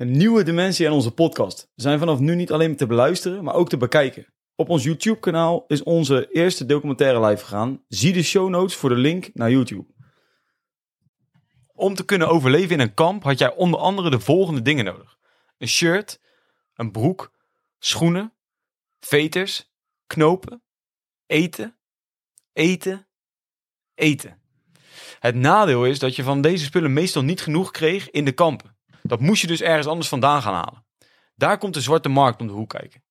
Een nieuwe dimensie aan onze podcast. We zijn vanaf nu niet alleen te beluisteren, maar ook te bekijken. Op ons YouTube-kanaal is onze eerste documentaire live gegaan. Zie de show notes voor de link naar YouTube. Om te kunnen overleven in een kamp had jij onder andere de volgende dingen nodig: een shirt, een broek, schoenen, veters, knopen, eten, eten, eten. Het nadeel is dat je van deze spullen meestal niet genoeg kreeg in de kampen. Dat moest je dus ergens anders vandaan gaan halen. Daar komt de zwarte markt om de hoek kijken.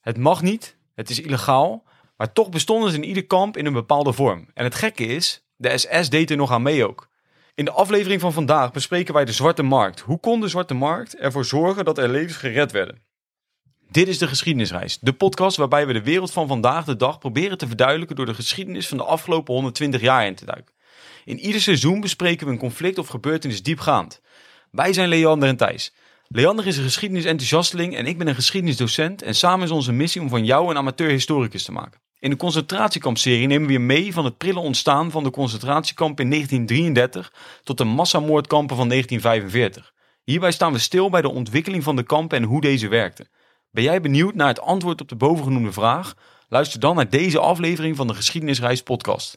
Het mag niet, het is illegaal, maar toch bestonden ze in ieder kamp in een bepaalde vorm. En het gekke is, de SS deed er nog aan mee ook. In de aflevering van vandaag bespreken wij de zwarte markt. Hoe kon de zwarte markt ervoor zorgen dat er levens gered werden? Dit is de geschiedenisreis, de podcast waarbij we de wereld van vandaag de dag proberen te verduidelijken door de geschiedenis van de afgelopen 120 jaar in te duiken. In ieder seizoen bespreken we een conflict of gebeurtenis diepgaand. Wij zijn Leander en Thijs. Leander is een geschiedenisenthousiasteling en ik ben een geschiedenisdocent en samen is onze missie om van jou een amateur-historicus te maken. In de concentratiekampserie nemen we je mee van het prille ontstaan van de concentratiekamp in 1933 tot de massamoordkampen van 1945. Hierbij staan we stil bij de ontwikkeling van de kampen en hoe deze werkten. Ben jij benieuwd naar het antwoord op de bovengenoemde vraag? Luister dan naar deze aflevering van de Geschiedenisreis podcast.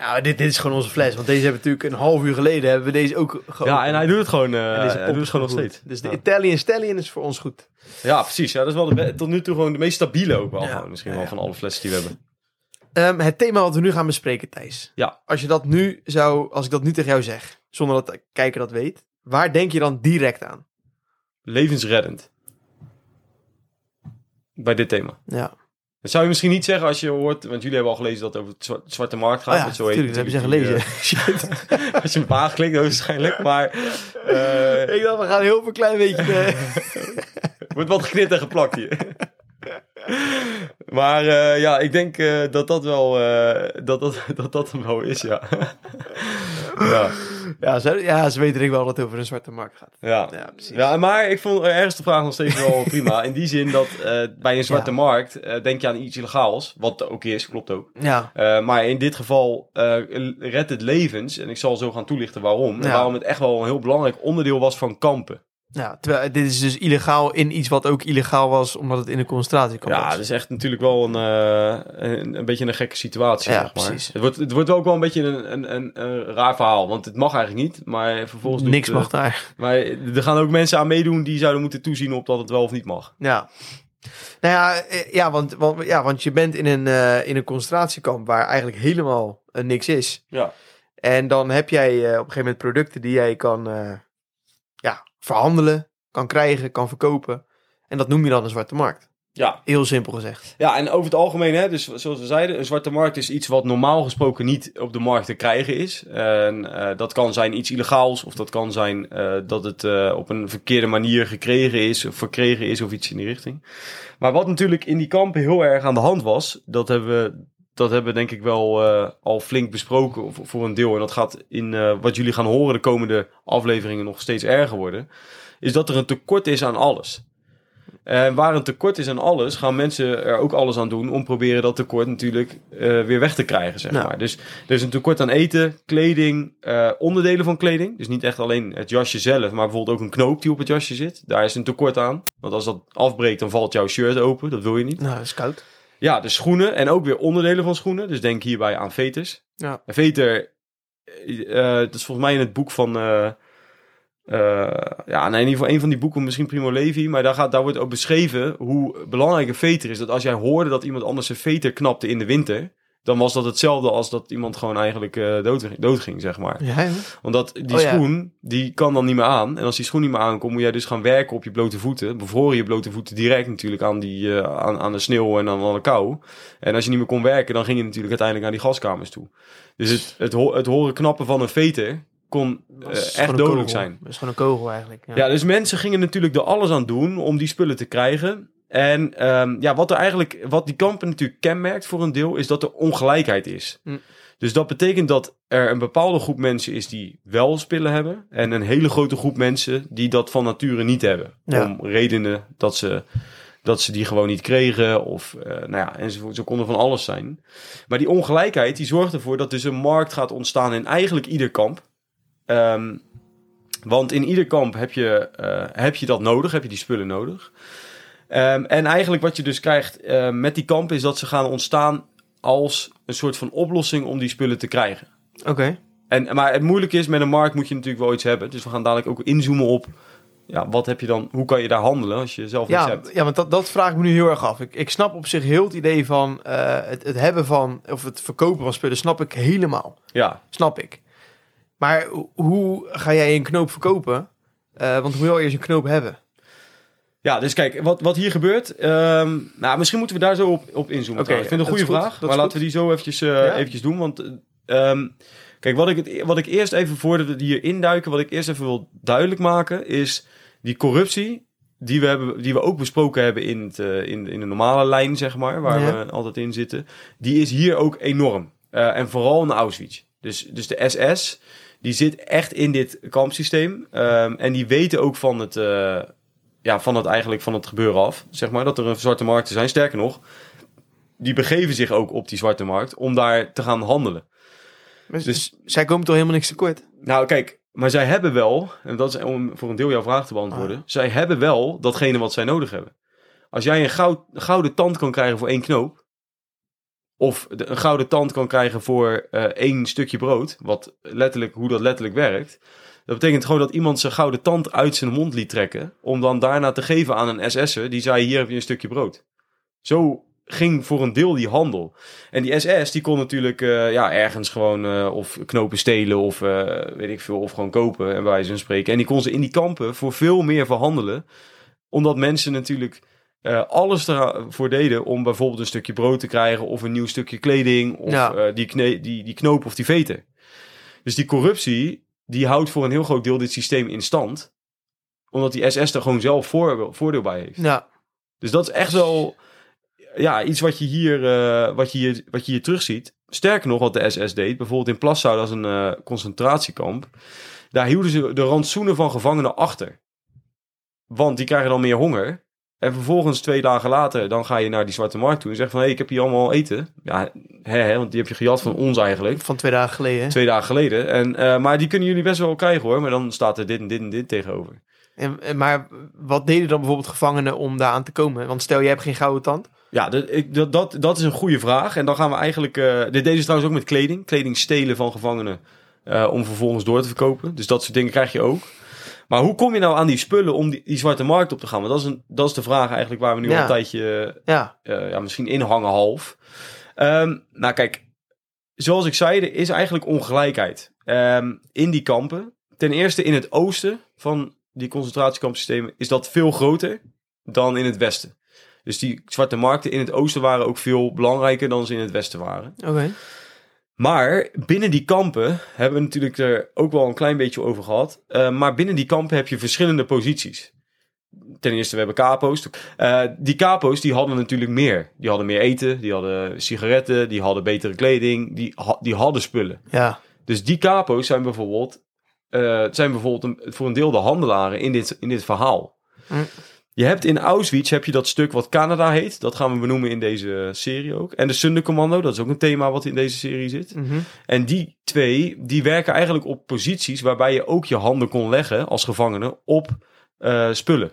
Nou, dit, dit is gewoon onze fles. Want deze hebben we natuurlijk een half uur geleden hebben we deze ook geopend. Ja, en hij doet het gewoon, eh, En deze hij doet het gewoon nog steeds. Dus de Ja. Italian Stallion is voor ons goed. Ja, precies. Ja, dat is wel de tot nu toe gewoon de meest stabiele ook wel. Ja. gewoon, misschien wel van alle flessen die we hebben. Ehm, het thema wat we nu gaan bespreken, Thijs. Ja. Als je dat nu zou, als ik dat nu tegen jou zeg, zonder dat de kijker dat weet, waar denk je dan direct aan? Levensreddend. Bij dit thema. Ja, Dat zou je misschien niet zeggen als je hoort, want jullie hebben al gelezen dat het over het zwa- zwarte markt gaat. oh, ja zo natuurlijk, dat hebben ze gelezen. eh, als je hem aanklikt, dan waarschijnlijk. Maar eh, ik dacht, we gaan heel veel klein beetje... wordt wat geknipt en geplakt hier. maar eh, ja, ik denk dat dat wel, dat, dat, dat dat hem wel is, ja. ja. Ja, ze, ja, ze weten denk ik wel dat het over een zwarte markt gaat. Ja. Ja, precies. ja, maar ik vond ergens de vraag nog steeds wel prima. In die zin dat eh, bij een zwarte Ja. markt eh, denk je aan iets illegaals. Wat ook is, klopt ook. Ja, Eh, maar in dit geval redt het levens. En ik zal zo gaan toelichten waarom. En waarom het echt wel een heel belangrijk onderdeel was van kampen. Ja, terwijl dit is dus illegaal in iets wat ook illegaal was, omdat het in een concentratiekamp Ja, was. dat is echt natuurlijk wel een, eh, een, een beetje een gekke situatie. Ja, zeg maar. precies. Het wordt, het wordt ook wel een beetje een, een, een, een raar verhaal. Want het mag eigenlijk niet. Maar vervolgens Niks eh, mag daar. Maar er gaan ook mensen aan meedoen die zouden moeten toezien op dat het wel of niet mag. Ja. Nou ja, eh, ja, want, want, ja, want je bent in een, eh, in een concentratiekamp waar eigenlijk helemaal eh, niks is. Ja. En dan heb jij eh, op een gegeven moment producten die jij kan eh, ja, verhandelen, kan krijgen, kan verkopen. En dat noem je dan een zwarte markt. Ja, Heel simpel gezegd. Ja, en over het algemeen, hè, dus zoals we zeiden, een zwarte markt is iets wat normaal gesproken niet op de markt te krijgen is. En eh, dat kan zijn iets illegaals, of dat kan zijn eh, dat het eh, op een verkeerde manier gekregen is, of verkregen is, of iets in die richting. Maar wat natuurlijk in die kampen heel erg aan de hand was, dat hebben we, dat hebben we denk ik wel eh, al flink besproken voor- voor een deel. En dat gaat in eh, wat jullie gaan horen de komende afleveringen nog steeds erger worden. Is dat er een tekort is aan alles. En waar een tekort is aan alles, gaan mensen er ook alles aan doen om proberen dat tekort natuurlijk eh, weer weg te krijgen, zeg Nou. maar. Dus er is een tekort aan eten, kleding, onderdelen van kleding. Dus niet echt alleen het jasje zelf, maar bijvoorbeeld ook een knoop die op het jasje zit. Daar is een tekort aan. Want als dat afbreekt, dan valt jouw shirt open. Dat wil je niet. Nou, dat is koud. Ja, de schoenen en ook weer onderdelen van schoenen. Dus denk hierbij aan veters. Ja. Een veter, eh, dat is volgens mij in het boek van... eh, ja, nee, in ieder geval een van die boeken, misschien Primo Levi. Maar daar, gaat, daar wordt ook beschreven hoe belangrijk een veter is. Dat als jij hoorde dat iemand anders zijn veter knapte in de winter... dan was dat hetzelfde als dat iemand gewoon eigenlijk eh dood, doodging, zeg maar. Ja? Omdat die Oh ja. schoen, die kan dan niet meer aan. En als die schoen niet meer aankomt, moet jij dus gaan werken op je blote voeten. Bevroren je blote voeten direct natuurlijk aan, die, eh, aan, aan de sneeuw en aan, aan de kou. En als je niet meer kon werken, dan ging je natuurlijk uiteindelijk naar die gaskamers toe. Dus het, het, ho- het horen knappen van een veter kon eh, echt dodelijk zijn. Dat is gewoon een kogel eigenlijk. Ja. Ja, dus mensen gingen natuurlijk er alles aan doen om die spullen te krijgen. En ehm, ja, wat er eigenlijk, wat die kampen natuurlijk kenmerkt voor een deel, is dat er ongelijkheid is. Hm. Dus dat betekent dat er een bepaalde groep mensen is die wel spullen hebben. En een hele grote groep mensen die dat van nature niet hebben. Ja. Om redenen dat ze, dat ze die gewoon niet kregen. Of eh, nou ja, enzovoort. Zo konden van alles zijn. Maar die ongelijkheid die zorgt ervoor dat dus een markt gaat ontstaan in eigenlijk ieder kamp. Ehm, want in ieder kamp heb je, eh, heb je dat nodig, heb je die spullen nodig. Ehm, en eigenlijk wat je dus krijgt eh, met die kampen is dat ze gaan ontstaan als een soort van oplossing om die spullen te krijgen. Oké. En, maar het moeilijke is, met een markt moet je natuurlijk wel iets hebben. Dus we gaan dadelijk ook inzoomen op, ja, wat heb je dan, hoe kan je daar handelen als je zelf iets Ja, hebt. ja, want dat, dat vraag ik me nu heel erg af. Ik, ik snap op zich heel het idee van eh, het, het hebben van, of het verkopen van spullen, snap ik helemaal. Ja, Snap ik. Maar ho- hoe ga jij een knoop verkopen? Eh, want hoe wil je eerst een knoop hebben? Ja dus kijk, wat, wat hier gebeurt, ehm, nou, misschien moeten we daar zo op, op inzoomen. Oké, ik vind het een goede goed, vraag, maar laten we die zo eventjes, eh, Ja. eventjes doen. Want eh, ehm, kijk, wat ik, het, wat ik eerst even, voordat we hier induiken, wat ik eerst even wil duidelijk maken, is die corruptie die we, hebben, die we ook besproken hebben in, het, eh, in, in de normale lijn, zeg maar, waar Ja. we altijd in zitten, die is hier ook enorm. Eh, en vooral in Auschwitz. Dus, dus de SS, die zit echt in dit kampsysteem. Ehm, en die weten ook van het, ja, van het eigenlijk van het gebeuren af, zeg maar, dat er een zwarte markten zijn. Sterker nog, die begeven zich ook op die zwarte markt om daar te gaan handelen. Dus, Dus- zij komen toch helemaal niks tekort? Nou, kijk, maar zij hebben wel, en dat is om voor een deel jouw vraag te beantwoorden, Ah. zij hebben wel datgene wat zij nodig hebben. Als jij een goud, gouden tand kan krijgen voor één knoop, of een gouden tand kan krijgen voor eh, één stukje brood, wat letterlijk, hoe dat letterlijk werkt, dat betekent gewoon dat iemand zijn gouden tand uit zijn mond liet trekken, om dan daarna te geven aan een SS'er die zei, hier heb je een stukje brood. Zo ging voor een deel die handel. En die SS die kon natuurlijk eh, ja, ergens gewoon eh, of knopen stelen of eh, weet ik veel, of gewoon kopen en bij wijze van spreken. En die kon ze in die kampen voor veel meer verhandelen. Omdat mensen natuurlijk alles ervoor deden om bijvoorbeeld een stukje brood te krijgen of een nieuw stukje kleding of Ja. die, die, die knoop of die veter. Dus die corruptie die houdt voor een heel groot deel dit systeem in stand. Omdat die SS er gewoon zelf voor, voordeel bij heeft. Ja, Dus dat is echt wel ja, iets wat je hier, eh, wat je hier, wat je hier terugziet. Sterker nog, wat de SS deed, bijvoorbeeld in Plassau, dat is een eh, concentratiekamp. Daar hielden ze de rantsoenen van gevangenen achter. Want die krijgen dan meer honger. En vervolgens, twee dagen later, dan ga je naar die zwarte markt toe en zegt van... hé, hey, ik heb hier allemaal eten. Ja, hè, hè, want die heb je gejat van ons eigenlijk. van twee dagen geleden. hè? Twee dagen geleden. En, eh, maar die kunnen jullie best wel krijgen hoor. Maar dan staat er dit en dit en dit tegenover. En, en- maar wat deden dan bijvoorbeeld gevangenen om daar aan te komen? Want stel, je hebt geen gouden tand. Ja, dat, ik, dat, dat, dat is een goede vraag. En dan gaan we eigenlijk... eh dit deden ze trouwens ook met kleding. Kleding stelen van gevangenen eh, om vervolgens door te verkopen. Dus dat soort dingen krijg je ook. Maar hoe kom je nou aan die spullen om die, die zwarte markt op te gaan? Want dat is, een, dat is de vraag eigenlijk waar we nu Ja. al een tijdje Ja, eh, ja, misschien inhangen half. Ehm, nou kijk, zoals ik zei, er is eigenlijk ongelijkheid Ehm, in die kampen. Ten eerste in het oosten van die concentratiekampsystemen is dat veel groter dan in het westen. Dus die zwarte markten in het oosten waren ook veel belangrijker dan ze in het westen waren. oké. Maar binnen die kampen hebben we natuurlijk er ook wel een klein beetje over gehad. Eh, maar binnen die kampen heb je verschillende posities. Ten eerste, we hebben capo's. Eh, die capo's die hadden natuurlijk meer. Die hadden meer eten, die hadden sigaretten, die hadden betere kleding, die, ha- die hadden spullen. Ja, Dus die capo's zijn bijvoorbeeld, eh, zijn bijvoorbeeld een- voor een deel de handelaren in dit, in dit verhaal. Hm. Je hebt in Auschwitz heb je dat stuk wat Canada heet. Dat gaan we benoemen in deze serie ook. En de Sundercommando, dat is ook een thema wat in deze serie zit. mhm. En die twee, die werken eigenlijk op posities waarbij je ook je handen kon leggen als gevangene op eh, spullen.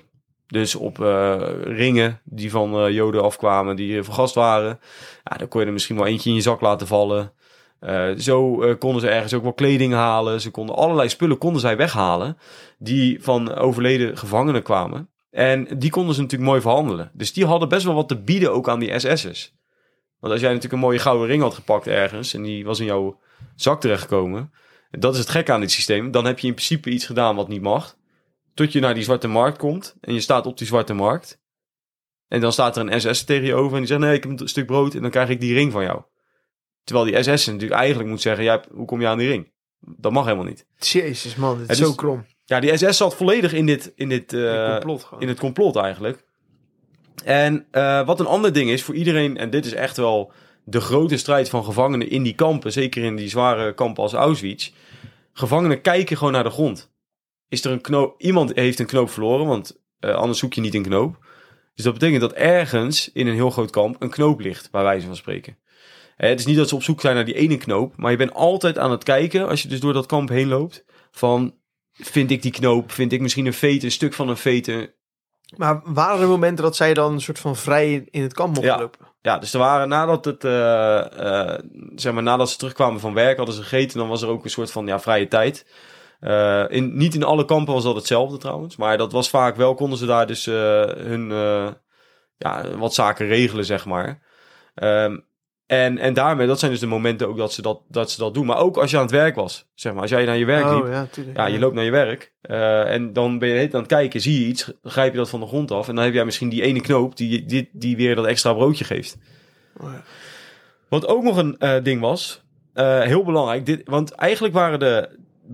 Dus op eh, ringen die van eh, joden afkwamen, die eh, vergast waren. Ja, dan kon je er misschien wel eentje in je zak laten vallen. Eh, zo eh, konden ze ergens ook wel kleding halen. Ze konden allerlei spullen konden zij weghalen die van overleden gevangenen kwamen. En die konden ze natuurlijk mooi verhandelen. Dus die hadden best wel wat te bieden ook aan die SS'ers. Want als jij natuurlijk een mooie gouden ring had gepakt ergens en die was in jouw zak terechtgekomen. En dat is het gekke aan dit systeem. Dan heb je in principe iets gedaan wat niet mag. Tot je naar die zwarte markt komt en je staat op die zwarte markt. En dan staat er een SS tegen je over en die zegt: Nee, ik heb een stuk brood en dan krijg ik die ring van jou. Terwijl die SS natuurlijk eigenlijk moet zeggen: ja, Hoe kom je aan die ring? Dat mag helemaal niet. Jezus man, dit is- zo krom. Ja, die SS zat volledig in dit, in dit, eh, complot in het complot eigenlijk. En eh, wat een ander ding is voor iedereen, en dit is echt wel, de grote strijd van gevangenen in die kampen, zeker in die zware kampen als Auschwitz. Gevangenen kijken gewoon naar de grond. Is er een knoop, iemand heeft een knoop verloren, want eh, anders zoek je niet een knoop. Dus dat betekent dat ergens in een heel groot kamp een knoop ligt, bij wijze van spreken. Eh, het is niet dat ze op zoek zijn naar die ene knoop, maar je bent altijd aan het kijken, als je dus door dat kamp heen loopt, van vind ik die knoop, vind ik misschien een vete, een stuk van een vete. Maar waren er momenten dat zij dan een soort van vrij in het kamp mochten Ja. lopen? Ja, dus er waren nadat het, eh, eh, zeg maar, nadat ze terugkwamen van werk, hadden ze gegeten, dan was er ook een soort van ja, vrije tijd. Eh, in, niet in alle kampen was dat hetzelfde trouwens, maar dat was vaak wel, konden ze daar dus hun ja, wat zaken regelen, zeg maar. Ehm, en, en daarmee, dat zijn dus de momenten ook dat ze dat, dat ze dat doen. Maar ook als je aan het werk was, zeg maar, als jij naar je werk liep, Oh, ja, tuurlijk. ja, je loopt naar je werk eh, en dan ben je aan het kijken, zie je iets, grijp je dat van de grond af en dan heb jij misschien die ene knoop die, die, die weer dat extra broodje geeft. Oh, ja. Wat ook nog een eh, ding was, eh, heel belangrijk, dit, want eigenlijk waren de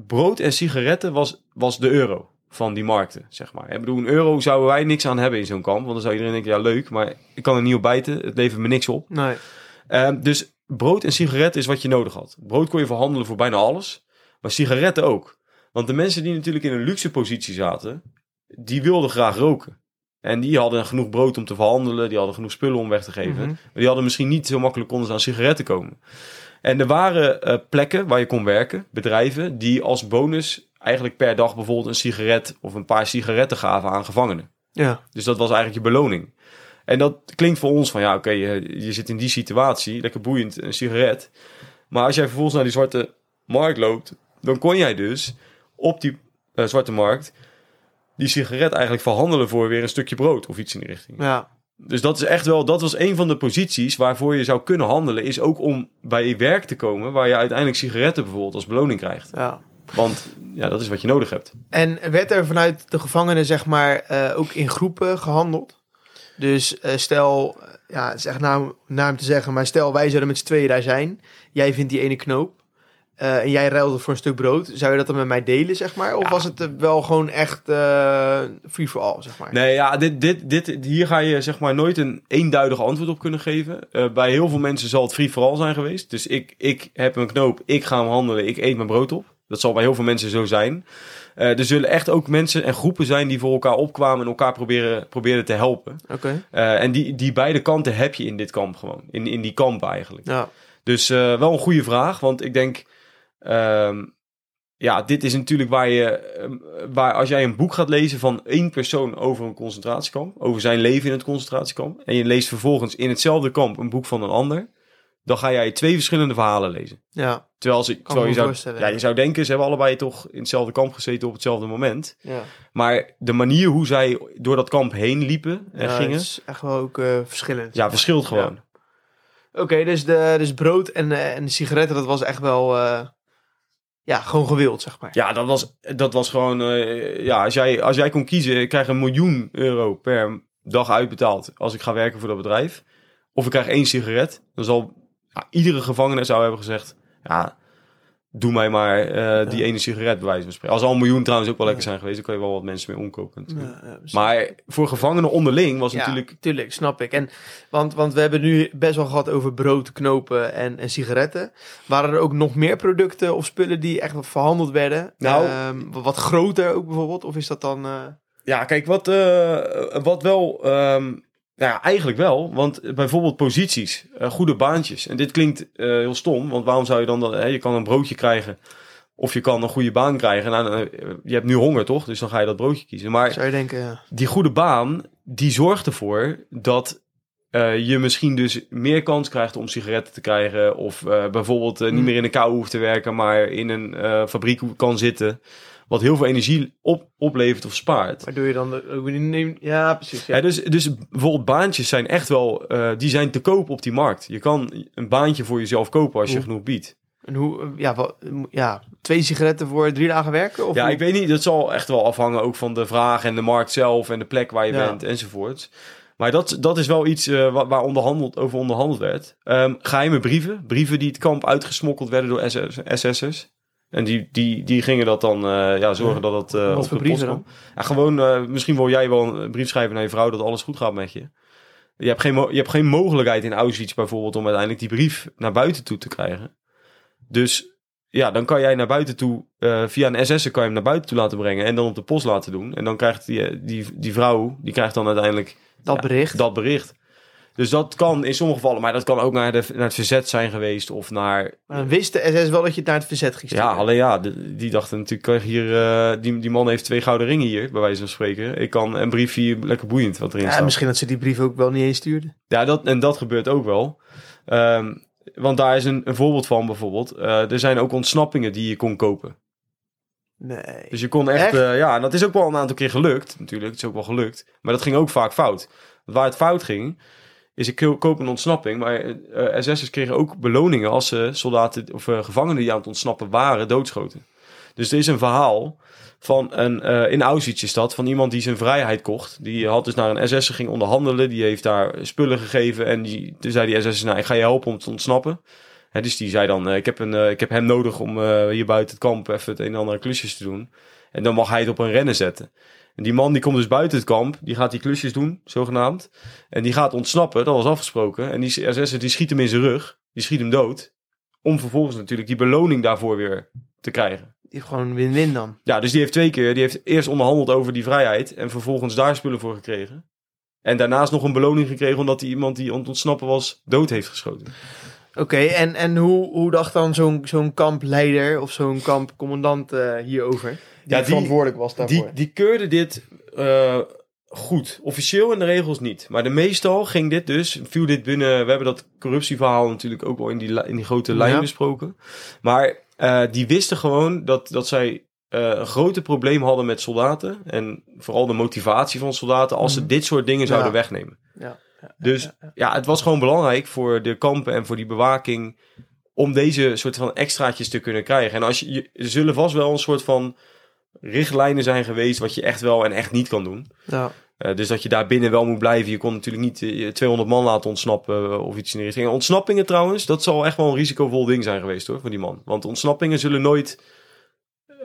brood en sigaretten was, was de euro van die markten, zeg maar. Ik bedoel, een euro zouden wij niks aan hebben in zo'n kamp, want dan zou iedereen denken, ja leuk, maar ik kan er niet op bijten, het levert me niks op. Nee. Ehm, dus brood en sigaretten is wat je nodig had. Brood kon je verhandelen voor bijna alles, maar sigaretten ook. Want de mensen die natuurlijk in een luxe positie zaten, die wilden graag roken. En die hadden genoeg brood om te verhandelen, die hadden genoeg spullen om weg te geven. Mhm. Maar die hadden misschien niet zo makkelijk konden aan sigaretten komen. En er waren eh, plekken waar je kon werken, bedrijven, die als bonus eigenlijk per dag bijvoorbeeld een sigaret of een paar sigaretten gaven aan gevangenen. Ja. Dus dat was eigenlijk je beloning. En dat klinkt voor ons van, ja, oké, je, je zit in die situatie, lekker boeiend, een sigaret. Maar als jij vervolgens naar die zwarte markt loopt, dan kon jij dus op die eh, zwarte markt die sigaret eigenlijk verhandelen voor weer een stukje brood of iets in die richting. Ja. Dus dat is echt wel, dat was een van de posities waarvoor je zou kunnen handelen, is ook om bij je werk te komen waar je uiteindelijk sigaretten bijvoorbeeld als beloning krijgt. ja. Want ja, dat is wat je nodig hebt. En werd er vanuit de gevangenen, zeg maar, eh, ook in groepen gehandeld? Dus eh, stel, ja, het is echt naam, naam te zeggen, maar stel wij zouden met z'n tweeën daar zijn. Jij vindt die ene knoop. eh, en jij ruilde voor een stuk brood. Zou je dat dan met mij delen, zeg maar? Of Ja. was het eh, wel gewoon echt free for all, zeg maar? Nee, ja, dit, dit, dit, hier ga je zeg maar nooit een eenduidig antwoord op kunnen geven. Bij heel veel mensen zal het free for all zijn geweest. Dus ik, ik heb een knoop, ik ga hem handelen, ik eet mijn brood op. Dat zal bij heel veel mensen zo zijn. Eh, er zullen echt ook mensen en groepen zijn die voor elkaar opkwamen en elkaar proberen, proberen te helpen. Oké. Eh, en die, die beide kanten heb je in dit kamp gewoon. In, in die kamp eigenlijk. Ja. Dus eh, wel een goede vraag, want ik denk, ehm, ja, dit is natuurlijk waar je, ehm, waar als jij een boek gaat lezen van één persoon over een concentratiekamp, over zijn leven in het concentratiekamp, en je leest vervolgens in hetzelfde kamp een boek van een ander, dan ga jij twee verschillende verhalen lezen. Ja. Terwijl, ze, terwijl je, zou, ja, je zou denken, ze hebben allebei toch in hetzelfde kamp gezeten op hetzelfde moment. Ja. Maar de manier hoe zij door dat kamp heen liepen en Ja, gingen, is echt wel ook eh, verschillend. ja, verschilt gewoon. Oké, dus, de, dus brood en, eh, en de sigaretten, dat was echt wel, eh, ja, gewoon gewild, zeg maar. Ja, dat was, dat was gewoon... ja, als jij, als jij kon kiezen, ik krijg een miljoen euro per dag uitbetaald als ik ga werken voor dat bedrijf. Of ik krijg één sigaret. Dan zal iedere gevangene zou hebben gezegd... Ja, doe mij maar eh, die ene sigaret bij wijze van spreken. Als al een miljoen trouwens ook wel lekker zijn geweest, dan kan je wel wat mensen mee omkopen. Ja. Maar voor gevangenen onderling was ja, natuurlijk... tuurlijk, snap ik. En, want, want we hebben nu best wel gehad over brood, knopen en, en sigaretten. Waren er ook nog meer producten of spullen die echt verhandeld werden? Nou- Ehm, wat groter ook bijvoorbeeld? Of is dat dan... eh, Ja, kijk, wat, eh, wat wel... ehm, nou ja, eigenlijk wel. Want bijvoorbeeld posities, eh, goede baantjes. En dit klinkt eh, heel stom, want waarom zou je dan... Dat, hè, je kan een broodje krijgen of je kan een goede baan krijgen. Nou, eh, je hebt nu honger, toch? Dus dan ga je dat broodje kiezen. Maar zou je denken, ja. die goede baan, die zorgt ervoor dat eh, je misschien dus meer kans krijgt om sigaretten te krijgen. Of eh, bijvoorbeeld eh, niet Hmm. meer in een kou hoeft te werken, maar in een eh, fabriek kan zitten. Wat heel veel energie op, oplevert of spaart. Waar doe je dan... De, ja, precies. Ja. Ja, dus, dus bijvoorbeeld baantjes zijn echt wel, eh, die zijn te koop op die markt. Je kan een baantje voor jezelf kopen als je genoeg biedt. En hoe... eh, Ja, wat, ja, twee sigaretten voor drie dagen werken? Of Ja, hoe? ik weet niet, dat zal echt wel afhangen ook van de vraag en de markt zelf en de plek waar je Ja. bent enzovoort. Maar dat, dat is wel iets eh, wa- waar onderhandeld, over onderhandeld werd. Ehm, geheime brieven, brieven die het kamp uitgesmokkeld werden door SS SS'ers. En die, die, die gingen dat dan eh, ja, zorgen dat het eh, Wat op voor de brieven post kwam. Ja, gewoon, eh, misschien wil jij wel een brief schrijven naar je vrouw dat alles goed gaat met je. Je hebt, geen, je hebt geen mogelijkheid in Auschwitz bijvoorbeeld om uiteindelijk die brief naar buiten toe te krijgen. Dus ja, dan kan jij naar buiten toe, eh, via een SS'er kan je hem naar buiten toe laten brengen en dan op de post laten doen. En dan krijgt die, eh, die, die vrouw, die krijgt dan uiteindelijk Dat Ja, bericht. dat bericht. Dus dat kan in sommige gevallen, maar dat kan ook naar, de, naar het verzet zijn geweest of naar... Maar dan wist de SS wel dat je het naar het verzet ging sturen. Ja, alleen ja, de- die dachten natuurlijk, hier, eh, die, die man heeft twee gouden ringen hier, bij wijze van spreken. Ik kan een brief hier, lekker boeiend wat erin Ja, staat. misschien dat ze die brief ook wel niet eens stuurden. Ja, dat, en dat gebeurt ook wel. Ehm, want daar is een, een voorbeeld van bijvoorbeeld. Eh, er zijn ook ontsnappingen die je kon kopen. Nee. Dus je kon echt, Echt? eh, ja, en dat is ook wel een aantal keer gelukt, natuurlijk. Het is ook wel gelukt. Maar dat ging ook vaak fout. Waar het fout ging, is ik ko- koop een ontsnapping. Maar eh SS'ers kregen ook beloningen als ze soldaten of eh, gevangenen die aan het ontsnappen waren, doodschoten. Dus er is een verhaal van een, eh, in Auschwitz is dat, van iemand die zijn vrijheid kocht. Die had dus naar een SS'er ging onderhandelen. Die heeft daar spullen gegeven. En die, toen zei die SS'er, nou, ik ga je helpen om te ontsnappen. Dus die zei dan, ik, heb een, ik heb hem nodig om hier buiten het kamp even het een en ander klusjes te doen. En dan mag hij het op een rennen zetten. En die man die komt dus buiten het kamp, die gaat die klusjes doen, zogenaamd. En die gaat ontsnappen, dat was afgesproken. En die SS'er die schiet hem in zijn rug, die schiet hem dood. Om vervolgens natuurlijk die beloning daarvoor weer te krijgen. Die heeft gewoon win-win dan. Ja, dus die heeft twee keer, die heeft eerst onderhandeld over die vrijheid en vervolgens daar spullen voor gekregen. En daarnaast nog een beloning gekregen omdat hij iemand die aan het ontsnappen was dood heeft geschoten. Oké, en, en hoe, hoe dacht dan zo'n zo'n kampleider of zo'n kampcommandant eh, hierover? Die, Ja, die- verantwoordelijk was daarvoor. Die, die keurde dit eh, goed. Officieel in de regels niet. Maar de meestal ging dit dus, viel dit binnen. We hebben dat corruptieverhaal natuurlijk ook wel in die, in die grote lijn Ja. besproken. Maar eh, die wisten gewoon dat, dat zij eh, een grote probleem hadden met soldaten. En vooral de motivatie van soldaten als ze Mhm. dit soort dingen zouden Ja. wegnemen. Ja, ja, Dus ja, het was gewoon belangrijk voor de kampen en voor die bewaking om deze soort van extraatjes te kunnen krijgen. En als je, je- zullen vast wel een soort van richtlijnen zijn geweest wat je echt wel en echt niet kan doen. Ja. Eh, dus dat je daar binnen wel moet blijven. Je kon natuurlijk niet eh, 200 man laten ontsnappen eh, of iets in die richting. En ontsnappingen trouwens, dat zal echt wel een risicovol ding zijn geweest hoor, voor die man. Want ontsnappingen zullen nooit,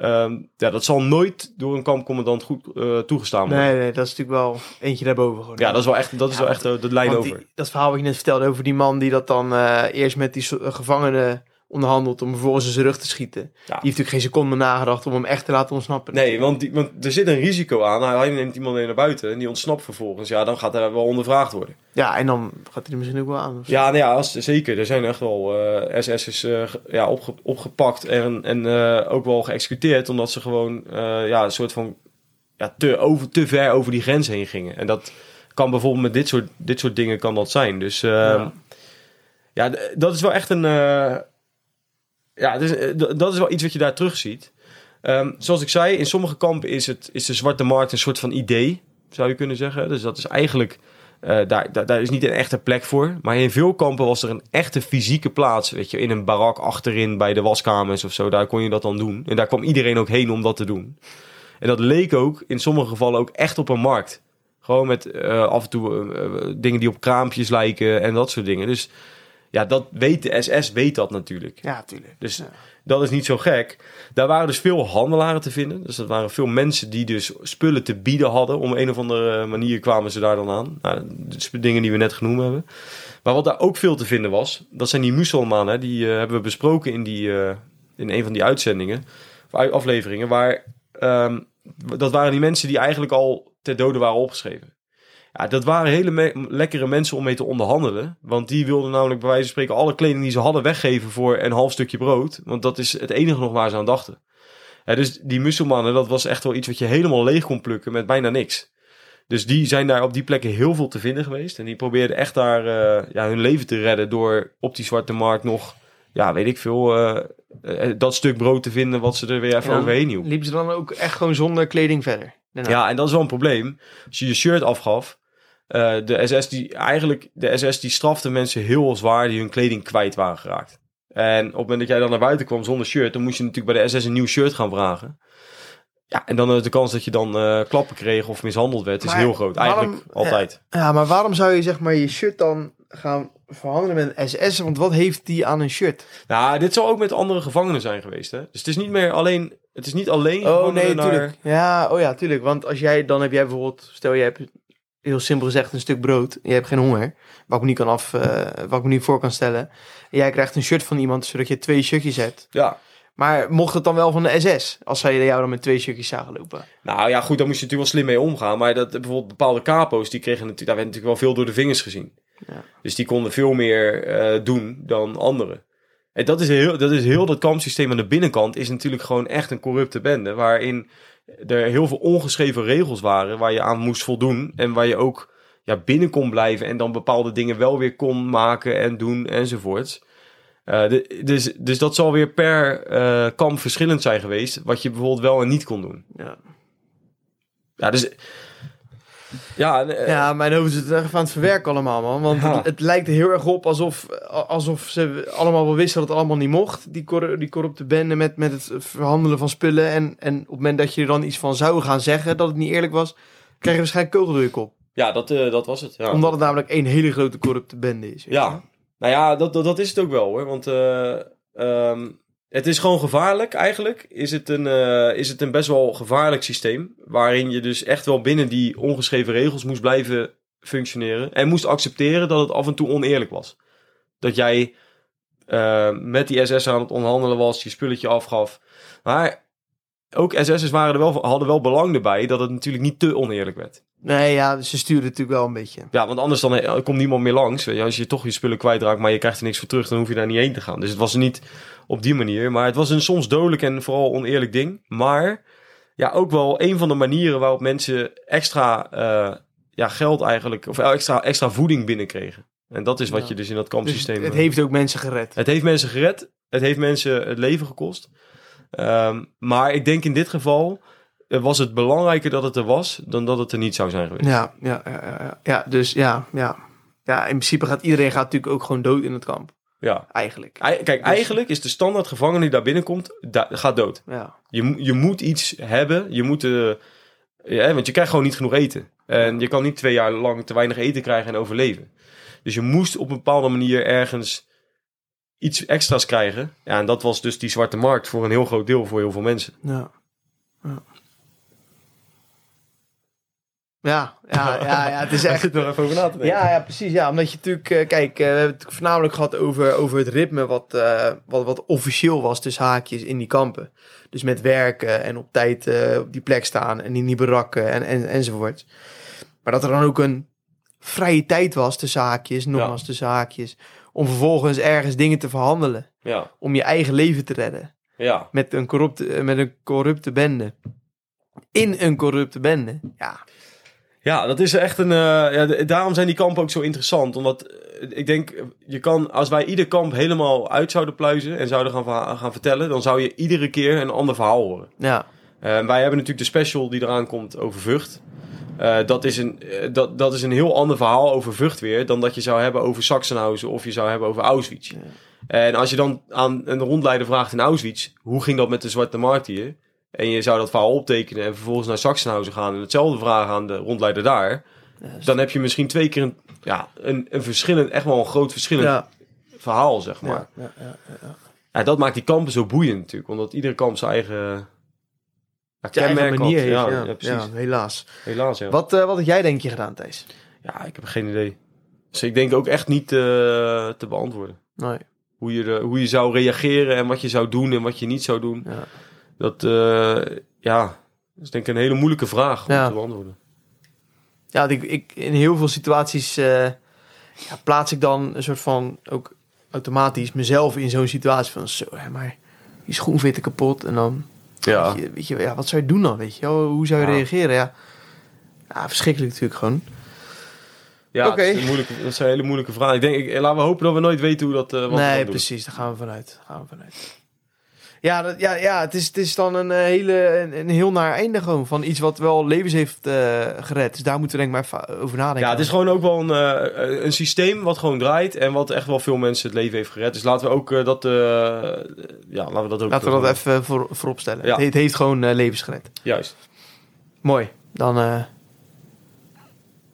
ehm, ja, dat zal nooit door een kampcommandant goed eh, toegestaan worden. Nee, nee, dat is natuurlijk wel eentje daarboven gewoon. Ja, dat is wel echt, dat is Ja, wel echt eh, de lijn over. die- dat verhaal wat je net vertelde over die man die dat dan eh, eerst met die gevangenen onderhandelt om vervolgens in zijn rug te schieten. Die heeft natuurlijk geen seconde nagedacht om hem echt te laten ontsnappen. Nee, want, die, want er zit een risico aan. Hij neemt iemand mee naar buiten en die ontsnapt vervolgens. Ja, dan gaat hij wel ondervraagd worden. Ja, en dan gaat hij er misschien ook wel aan. Ja, nou ja, als, zeker. Er zijn echt wel eh SS'ers eh, ge- ja, opge- opgepakt en, en eh, ook wel geëxecuteerd. Omdat ze gewoon eh, ja, een soort van ja, te, over, te ver over die grens heen gingen. En dat kan bijvoorbeeld met dit soort, dit soort dingen kan dat zijn. Dus eh, ja, Ja. dat is wel echt een... ja, dus, eh, dat is wel iets wat je daar terugziet. Ehm zoals ik zei, in sommige kampen is, het, is de zwarte markt een soort van idee, zou je kunnen zeggen. Dus dat is eigenlijk, eh, daar, daar, is niet een echte plek voor. Maar in veel kampen was er een echte fysieke plaats, weet je, in een barak achterin bij de waskamers of zo. Daar kon je dat dan doen. En daar kwam iedereen ook heen om dat te doen. En dat leek ook in sommige gevallen ook echt op een markt. Gewoon met eh, af en toe dingen die op kraampjes lijken en dat soort dingen. Dus ja, dat weet de SS weet dat natuurlijk. Ja, tuurlijk. Dus Ja. dat is niet zo gek. Daar waren dus veel handelaren te vinden. Dus dat waren veel mensen die dus spullen te bieden hadden. Om een of andere manier kwamen ze daar dan aan. Nou, dus dingen die we net genoemd hebben. Maar wat daar ook veel te vinden was, dat zijn die musulmanen. Die eh, hebben we besproken in, die, eh, in een van die uitzendingen, of afleveringen. Waar, ehm, dat waren die mensen die eigenlijk al ter dode waren opgeschreven. Ja, dat waren hele me- lekkere mensen om mee te onderhandelen. Want die wilden namelijk bij wijze van spreken alle kleding die ze hadden weggeven voor een half stukje brood. Want dat is het enige nog waar ze aan dachten. Ja, dus die musulmanen, dat was echt wel iets wat je helemaal leeg kon plukken met bijna niks. Dus die zijn daar op die plekken heel veel te vinden geweest. En die probeerden echt daar eh, ja, hun leven te redden door op die zwarte markt nog, ja, weet ik veel, eh, eh, dat stuk brood te vinden wat ze er weer even overheen hielp. Liepen ze dan ook echt gewoon zonder kleding verder? Daarna? Ja, en dat is wel een probleem. Als je je shirt afgaf, eh, de SS die eigenlijk de SS die strafte mensen heel zwaar die hun kleding kwijt waren geraakt. En op het moment dat jij dan naar buiten kwam zonder shirt, dan moest je natuurlijk bij de SS een nieuw shirt gaan vragen. Ja, en dan is de kans dat je dan eh, klappen kreeg of mishandeld werd, is heel groot. Eigenlijk waarom- altijd. Ja, maar waarom zou je zeg maar je shirt dan gaan verhandelen met een SS? Want wat heeft die aan een shirt? Nou, dit zal ook met andere gevangenen zijn geweest, hè? Dus het is niet meer alleen, het is niet alleen Oh nee, naar- tuurlijk. Ja, oh ja, tuurlijk. Want als jij, dan heb jij bijvoorbeeld, stel je hebt heel simpel gezegd een stuk brood. Je hebt geen honger, wat ik me niet, kan af, eh, wat ik me niet voor kan stellen. En jij krijgt een shirt van iemand, zodat je twee shirtjes hebt. Ja. Maar mocht het dan wel van de SS, als zij jou dan met twee shirtjes zagen lopen? Nou ja, goed, daar moest je natuurlijk wel slim mee omgaan. Maar dat, bijvoorbeeld bepaalde capo's, die kregen natuurlijk, daar werd natuurlijk wel veel door de vingers gezien. Ja. Dus die konden veel meer eh, doen dan anderen. En dat is, heel, dat is heel dat kampsysteem aan de binnenkant is natuurlijk gewoon echt een corrupte bende. Waarin er heel veel ongeschreven regels waren waar je aan moest voldoen. En waar je ook ja, binnen kon blijven en dan bepaalde dingen wel weer kon maken en doen enzovoorts. Eh, de- dus, dus dat zal weer per eh, kamp verschillend zijn geweest. Wat je bijvoorbeeld wel en niet kon doen. Ja, Ja, dus... Ja, eh, ja mijn hoofd is het echt aan het verwerken allemaal, man. Want Ja. het, het lijkt er heel erg op alsof, alsof ze allemaal wel wisten dat het allemaal niet mocht. Die, cor die corrupte bende met, met het verhandelen van spullen. En, en op het moment dat je er dan iets van zou gaan zeggen dat het niet eerlijk was, krijg je waarschijnlijk kogel door je kop. ja dat, eh, dat was het. Ja. Omdat het namelijk één hele grote corrupte bende is. Ja, nou ja, dat, dat, dat is het ook wel hoor. Want eh, ehm, het is gewoon gevaarlijk eigenlijk. Is het, een, eh, is het een best wel gevaarlijk systeem. Waarin je dus echt wel binnen die ongeschreven regels moest blijven functioneren. En moest accepteren dat het af en toe oneerlijk was. Dat jij eh, met die SS'er aan het onderhandelen was, je spulletje afgaf. Maar ook SS'ers waren er wel, hadden wel belang erbij dat het natuurlijk niet te oneerlijk werd. Nee, ja, ze sturen het natuurlijk wel een beetje. Ja, want anders dan eh, komt niemand meer langs. Je, als je toch je spullen kwijtraakt, maar je krijgt er niks voor terug, dan hoef je daar niet heen te gaan. Dus het was niet op die manier. Maar het was een soms dodelijk en vooral oneerlijk ding. Maar ja, ook wel een van de manieren waarop mensen extra eh, ja, geld eigenlijk, of extra, extra voeding binnenkregen. En dat is wat Ja. je dus in dat Dus kampsysteem... het eh, heeft ook mensen gered. het heeft mensen gered. Het heeft mensen het leven gekost. Ehm, maar ik denk in dit geval eh, was het belangrijker dat het er was dan dat het er niet zou zijn geweest. Ja, ja, ja, ja, dus ja, ja. Ja, in principe gaat iedereen gaat natuurlijk ook gewoon dood in het kamp. Ja. Eigenlijk. Ei- Kijk, Dus- eigenlijk is de standaard gevangene die daar binnenkomt, da- gaat dood. Ja. Je, je moet iets hebben. Je moet, eh, ja, want je krijgt gewoon niet genoeg eten. En je kan niet twee jaar lang te weinig eten krijgen en overleven. Dus je moest op een bepaalde manier ergens iets extra's krijgen. Ja, en dat was dus die zwarte markt voor een heel groot deel voor heel veel mensen. Ja. Ja. Ja, ja, ja, ja, het is echt... er even over na te Ja, ja, precies. Ja, omdat je natuurlijk... eh, kijk, eh, we hebben het voornamelijk gehad over, over het ritme... Wat, eh, wat, wat officieel was tussen haakjes in die kampen. Dus met werken en op tijd op die plek staan... en in die barakken en, en, enzovoort. Maar dat er dan ook een vrije tijd was tussen haakjes... nogmaals tussen haakjes... om vervolgens ergens dingen te verhandelen... Ja, om je eigen leven te redden... ja. met een corrupte, eh, met een corrupte bende. In een corrupte bende. Ja, Ja, dat is echt een. eh, ja, daarom zijn die kampen ook zo interessant. Omdat eh, ik denk, je kan, als wij ieder kamp helemaal uit zouden pluizen en zouden gaan, gaan vertellen, dan zou je iedere keer een ander verhaal horen. ja, wij hebben natuurlijk de special die eraan komt over Vught. Eh, dat, is een, eh, dat, dat is een heel ander verhaal over Vught weer dan dat je zou hebben over Sachsenhausen of je zou hebben over Auschwitz. En als je dan aan een rondleider vraagt in Auschwitz, hoe ging dat met de Zwarte Markt hier? En je zou dat verhaal optekenen en vervolgens naar Sachsenhausen gaan en hetzelfde vragen aan de rondleider daar. Dan heb je misschien twee keer een, ja, een, een verschillend, echt wel een groot verschillend ja, verhaal, zeg maar. ja, ja, ja. Ja, dat maakt die kampen zo boeiend natuurlijk, omdat iedere kamp zijn eigen, ja, kenmerk manier heeft, Ja, ja, ja, precies. ja, helaas. Helaas, ja. Wat, eh, wat had jij denk je gedaan, Thijs? Ja, ik heb geen idee. Dus ik denk ook echt niet eh, te beantwoorden. Nee, Hoe je, de, hoe je zou reageren en wat je zou doen en wat je niet zou doen. ja. Dat, eh, ja, dat is denk ik een hele moeilijke vraag om Ja. te beantwoorden. Ja, ik, ik, in heel veel situaties eh, ja, plaats ik dan een soort van, ook automatisch, mezelf in zo'n situatie van, zo, hè, maar die schoen zit kapot. En dan, Ja, weet je, weet je, ja, wat zou je doen dan, weet je? Hoe zou je Ja. reageren? Ja. ja, verschrikkelijk natuurlijk gewoon. ja Oké. dat, is een hele moeilijke vragen. Ik denk, ik, laten we hopen dat we nooit weten hoe dat, eh wat nee, precies. Daar gaan we vanuit. Daar gaan we vanuit. Ja, dat, ja, ja het, is, het is dan een, eh, hele, een, een heel naar einde gewoon. Van iets wat wel levens heeft eh, gered. Dus daar moeten we denk ik maar even over nadenken. Ja, het is gewoon ook wel een, eh, een systeem wat gewoon draait en wat echt wel veel mensen het leven heeft gered. Dus laten we ook dat, ja, laten we dat ook... Laten we dat even voor, voorop stellen. Ja. Het, het heeft gewoon levens gered. Juist. Mooi. Dan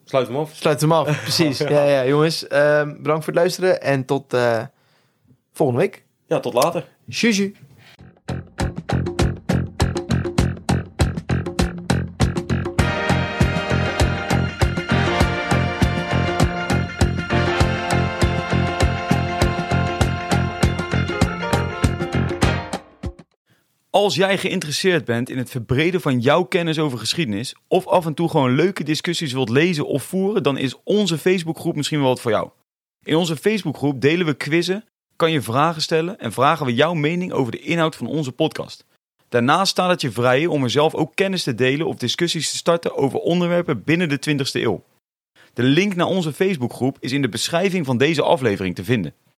Sluit hem af. sluiten we hem af. Precies. ja. Ja, jongens. ehm, bedankt voor het luisteren. En tot volgende week. Ja, tot later. Juju. Als jij geïnteresseerd bent in het verbreden van jouw kennis over geschiedenis, of af en toe gewoon leuke discussies wilt lezen of voeren, dan is onze Facebookgroep misschien wel wat voor jou. In onze Facebookgroep delen we quizzen, kan je vragen stellen en vragen we jouw mening over de inhoud van onze podcast. Daarnaast staat het je vrij om er zelf ook kennis te delen of discussies te starten over onderwerpen binnen de 20e eeuw. De link naar onze Facebookgroep is in de beschrijving van deze aflevering te vinden.